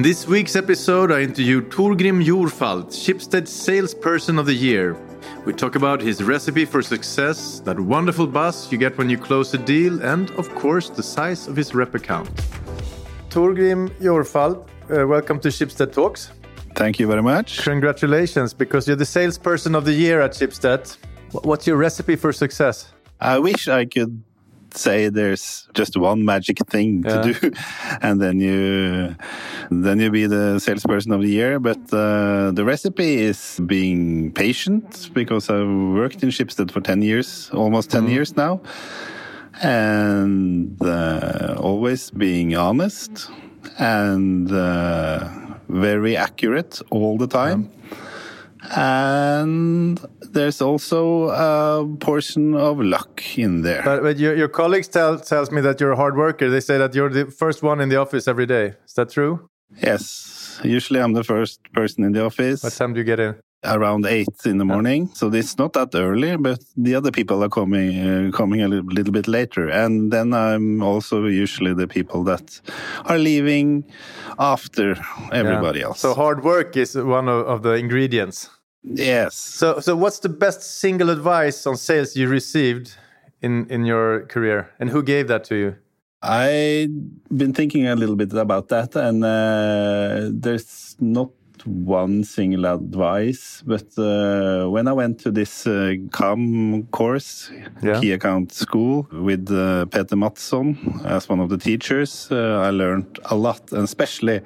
In this week's episode, I interview Torgrim Jorfalt, Schibsted Salesperson of the Year. We talk about his recipe for success, that wonderful buzz you get when you close a deal, and of course, the size of his rep account. Torgrim Jorfalt, uh, welcome to Schibsted Talks. Thank you very much. Congratulations, because you're the salesperson of the year at Schibsted. What's your recipe for success? I wish I could say there's just one magic thing to yeah. do and then you then you be the salesperson of the year but uh, the recipe is being patient because i've worked in Schibsted for 10 years almost 10 mm. years now and uh, always being honest and uh, very accurate all the time yeah and there's also a portion of luck in there. But, but your, your colleagues tell tells me that you're a hard worker. They say that you're the first one in the office every day. Is that true? Yes. Usually I'm the first person in the office. What time do you get in? Around eight in the morning. So it's not that early, but the other people are coming uh, coming a little, little bit later. And then I'm also usually the people that are leaving after everybody yeah. else. So hard work is one of, of the ingredients. Yes. So, so what's the best single advice on sales you received in in your career, and who gave that to you? I've been thinking a little bit about that, and uh, there's not one single advice, but uh, when I went to this uh, CAM course, yeah. Key Account School, with uh, Peter Mattsson as one of the teachers, uh, I learned a lot, and especially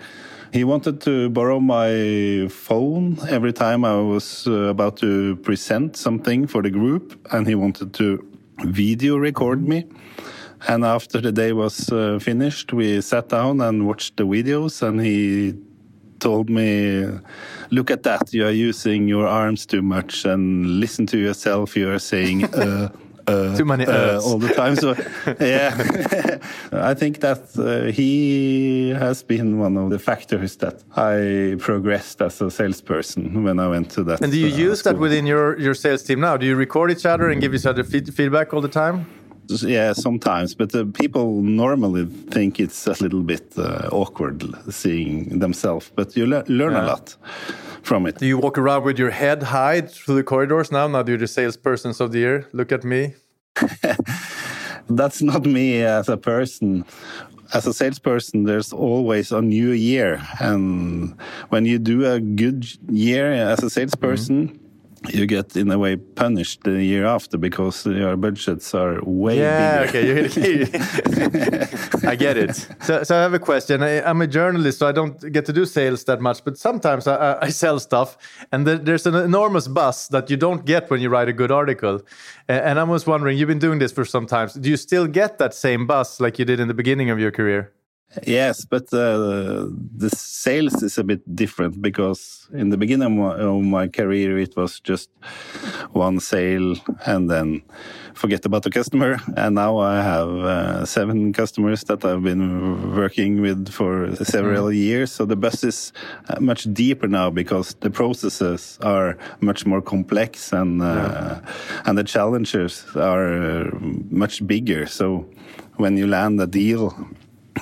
he wanted to borrow my phone every time I was uh, about to present something for the group, and he wanted to video record me. And after the day was uh, finished, we sat down and watched the videos, and he told me, "Look at that! You are using your arms too much, and listen to yourself. You are saying." Uh, uh, Too many uh, all the time. So, yeah, I think that uh, he has been one of the factors that I progressed as a salesperson when I went to that. And do you uh, use school. that within your your sales team now? Do you record each other and give each other feed feedback all the time? Yeah, sometimes, but uh, people normally think it's a little bit uh, awkward seeing themselves. But you le learn yeah. a lot from it. Do you walk around with your head high through the corridors now? Now you're the salespersons of the year. Look at me. That's not me as a person. As a salesperson, there's always a new year. And when you do a good year as a salesperson, mm -hmm you get in a way punished the year after because your budgets are way yeah, bigger. okay, I get it. So, so I have a question. I, am a journalist, so I don't get to do sales that much, but sometimes I, I sell stuff, and there's an enormous buzz that you don't get when you write a good article. And I was wondering, you've been doing this for some time. Do you still get that same buzz like you did in the beginning of your career? Yes, but uh, the sales is a bit different because in the beginning of my career it was just one sale and then forget about the customer. And now I have uh, seven customers that I've been working with for several mm. years. So the bus is uh, much deeper now because the processes are much more complex and uh, yeah. and the challenges are much bigger. So when you land a deal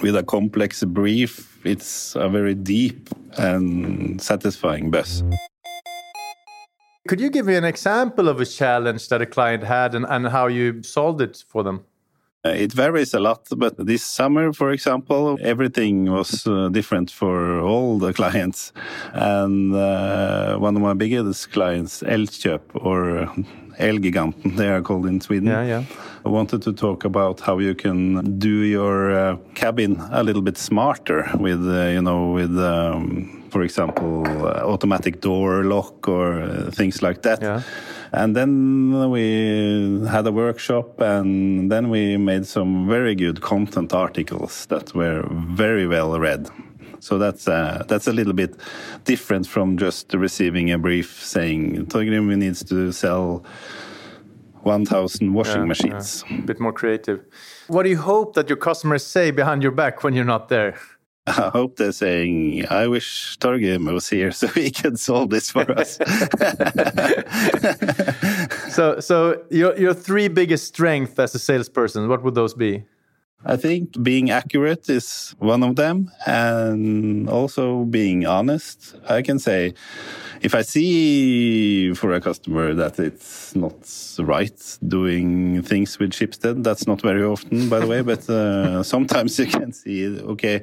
with a complex brief, it's a very deep and satisfying bus. Could you give me an example of a challenge that a client had and, and how you solved it for them? Uh, it varies a lot, but this summer, for example, everything was uh, different for all the clients. And uh, one of my biggest clients, Elkjøp, or Elgiganten, they are called in Sweden. Yeah, yeah. I wanted to talk about how you can do your uh, cabin a little bit smarter with, uh, you know, with, um, for example, uh, automatic door lock or uh, things like that. Yeah. And then we had a workshop, and then we made some very good content articles that were very well read. So that's uh, that's a little bit different from just receiving a brief saying Torgrim needs to sell 1,000 washing yeah, machines. Yeah. A bit more creative. What do you hope that your customers say behind your back when you're not there? I hope they're saying, I wish Torgrim was here so he could solve this for us. so, so your, your three biggest strengths as a salesperson, what would those be? I think being accurate is one of them, and also being honest. I can say if I see for a customer that it's not right doing things with Schibsted, that's not very often, by the way, but uh, sometimes you can see, okay,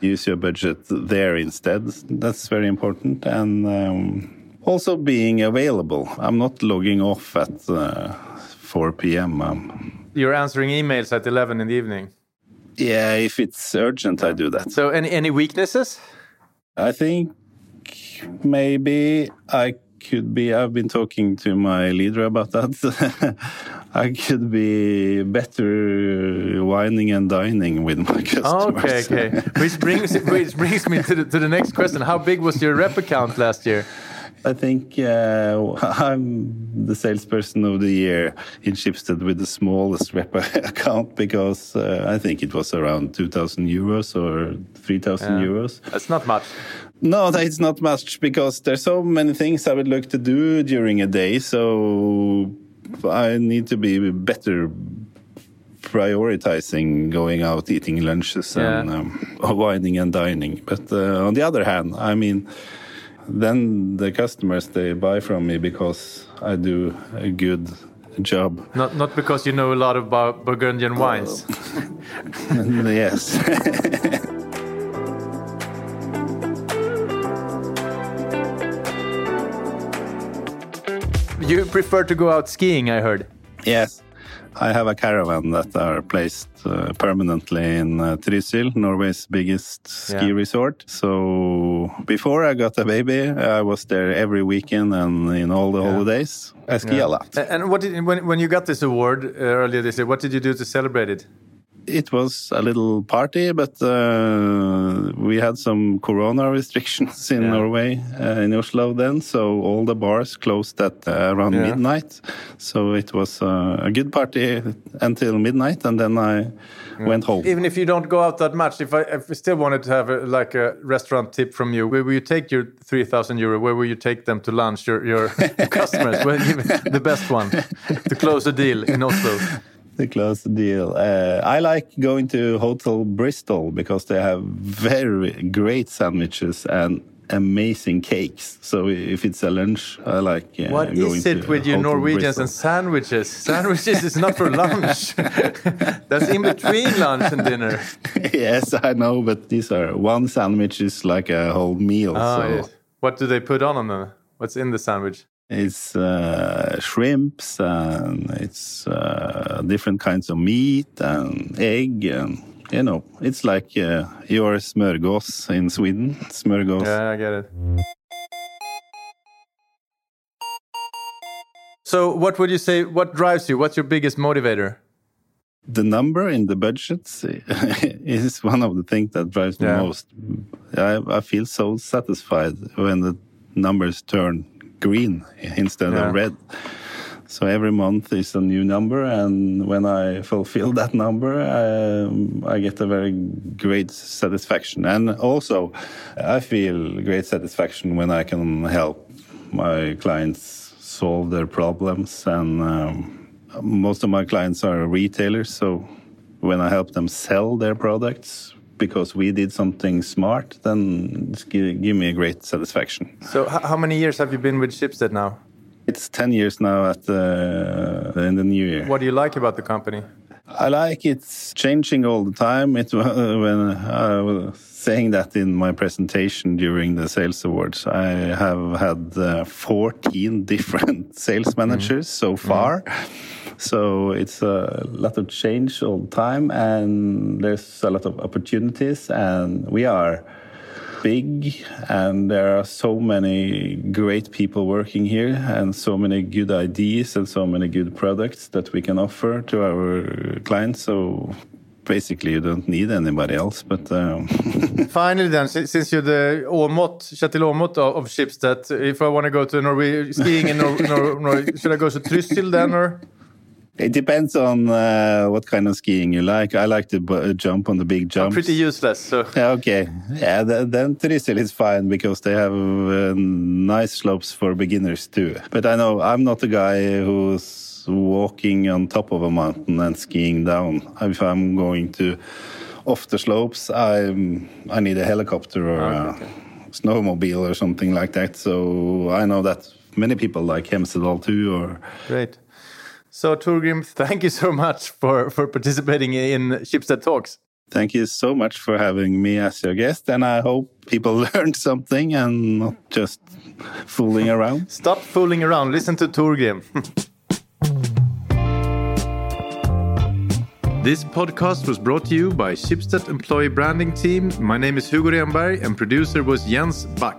use your budget there instead. That's very important. And um, also being available. I'm not logging off at uh, 4 p.m. Um, You're answering emails at 11 in the evening. Yeah, if it's urgent, I do that. So, any any weaknesses? I think maybe I could be. I've been talking to my leader about that. I could be better wining and dining with my customers. Okay, okay. Which brings which brings me to the, to the next question. How big was your rep account last year? I think uh, I'm the salesperson of the year in Schibsted with the smallest rep account because uh, I think it was around 2,000 euros or 3,000 yeah. euros. That's not much. No, it's not much because there's so many things I would like to do during a day. So I need to be better prioritizing going out eating lunches yeah. and um, wining and dining. But uh, on the other hand, I mean, then the customers they buy from me because I do a good job. Not not because you know a lot about Burgundian wines. yes. you prefer to go out skiing, I heard. Yes. I have a caravan that are placed uh, permanently in uh, Trysil, Norway's biggest ski yeah. resort. So before I got a baby, I was there every weekend and in all the yeah. holidays. I ski yeah. a lot. And what did when when you got this award uh, earlier this year? What did you do to celebrate it? It was a little party, but uh, we had some corona restrictions in yeah. Norway, uh, in Oslo then, so all the bars closed at uh, around yeah. midnight. So it was uh, a good party until midnight, and then I yeah. went home. Even if you don't go out that much, if I, if I still wanted to have a, like a restaurant tip from you, where will you take your 3,000 euro? Where will you take them to lunch, your, your customers? well, the best one to close a deal in Oslo to close the deal. Uh, I like going to Hotel Bristol because they have very great sandwiches and amazing cakes. So if it's a lunch, I like. Uh, what is it with you Norwegians Bristol. and sandwiches? Sandwiches is not for lunch. That's in between lunch and dinner. yes, I know, but these are one sandwich is like a whole meal. Oh, so. Yes. What do they put on them? What's in the sandwich? It's uh, shrimps and it's uh, different kinds of meat and egg and you know it's like uh, your smörgås in Sweden. Smörgås. Yeah, I get it. So, what would you say? What drives you? What's your biggest motivator? The number in the budgets is one of the things that drives me yeah. most. I, I feel so satisfied when the numbers turn green instead yeah. of red. So every month is a new number, and when I fulfill that number, um, I get a very great satisfaction. And also, I feel great satisfaction when I can help my clients solve their problems. And um, most of my clients are retailers, so when I help them sell their products, because we did something smart, then give, give me a great satisfaction. So, how many years have you been with Schibsted now? It's 10 years now at the, in the new year. What do you like about the company? I like it's changing all the time. It when I was saying that in my presentation during the sales awards, I have had uh, 14 different sales managers mm. so far. Mm. So it's a lot of change all the time, and there's a lot of opportunities, and we are big and there are so many great people working here and so many good ideas and so many good products that we can offer to our clients. So basically you don't need anybody else but um... finally then since you're the Aamodt Kjetil Aamodt of, Schibsted if I want to go to Norway skiing in Nor Nor Nor should I go to Trysil then or it depends on uh, what kind of skiing you like. I like to jump on the big jumps. I'm pretty useless. So okay, yeah, then Trysil is fine because they have uh, nice slopes for beginners too. But I know I'm not a guy who's walking on top of a mountain and skiing down. If I'm going to off the slopes, I'm, I need a helicopter or oh, okay. a snowmobile or something like that. So I know that many people like Hemsedal too. Or great. So Torgrim, thank you so much for for participating in Schibsted Talks. Thank you so much for having me as your guest, and I hope people learned something and not just fooling around. Stop fooling around. Listen to Torgrim. This podcast was brought to you by Schibsted Employee Branding Team. My name is Hugo Renberg and producer was Jens Back.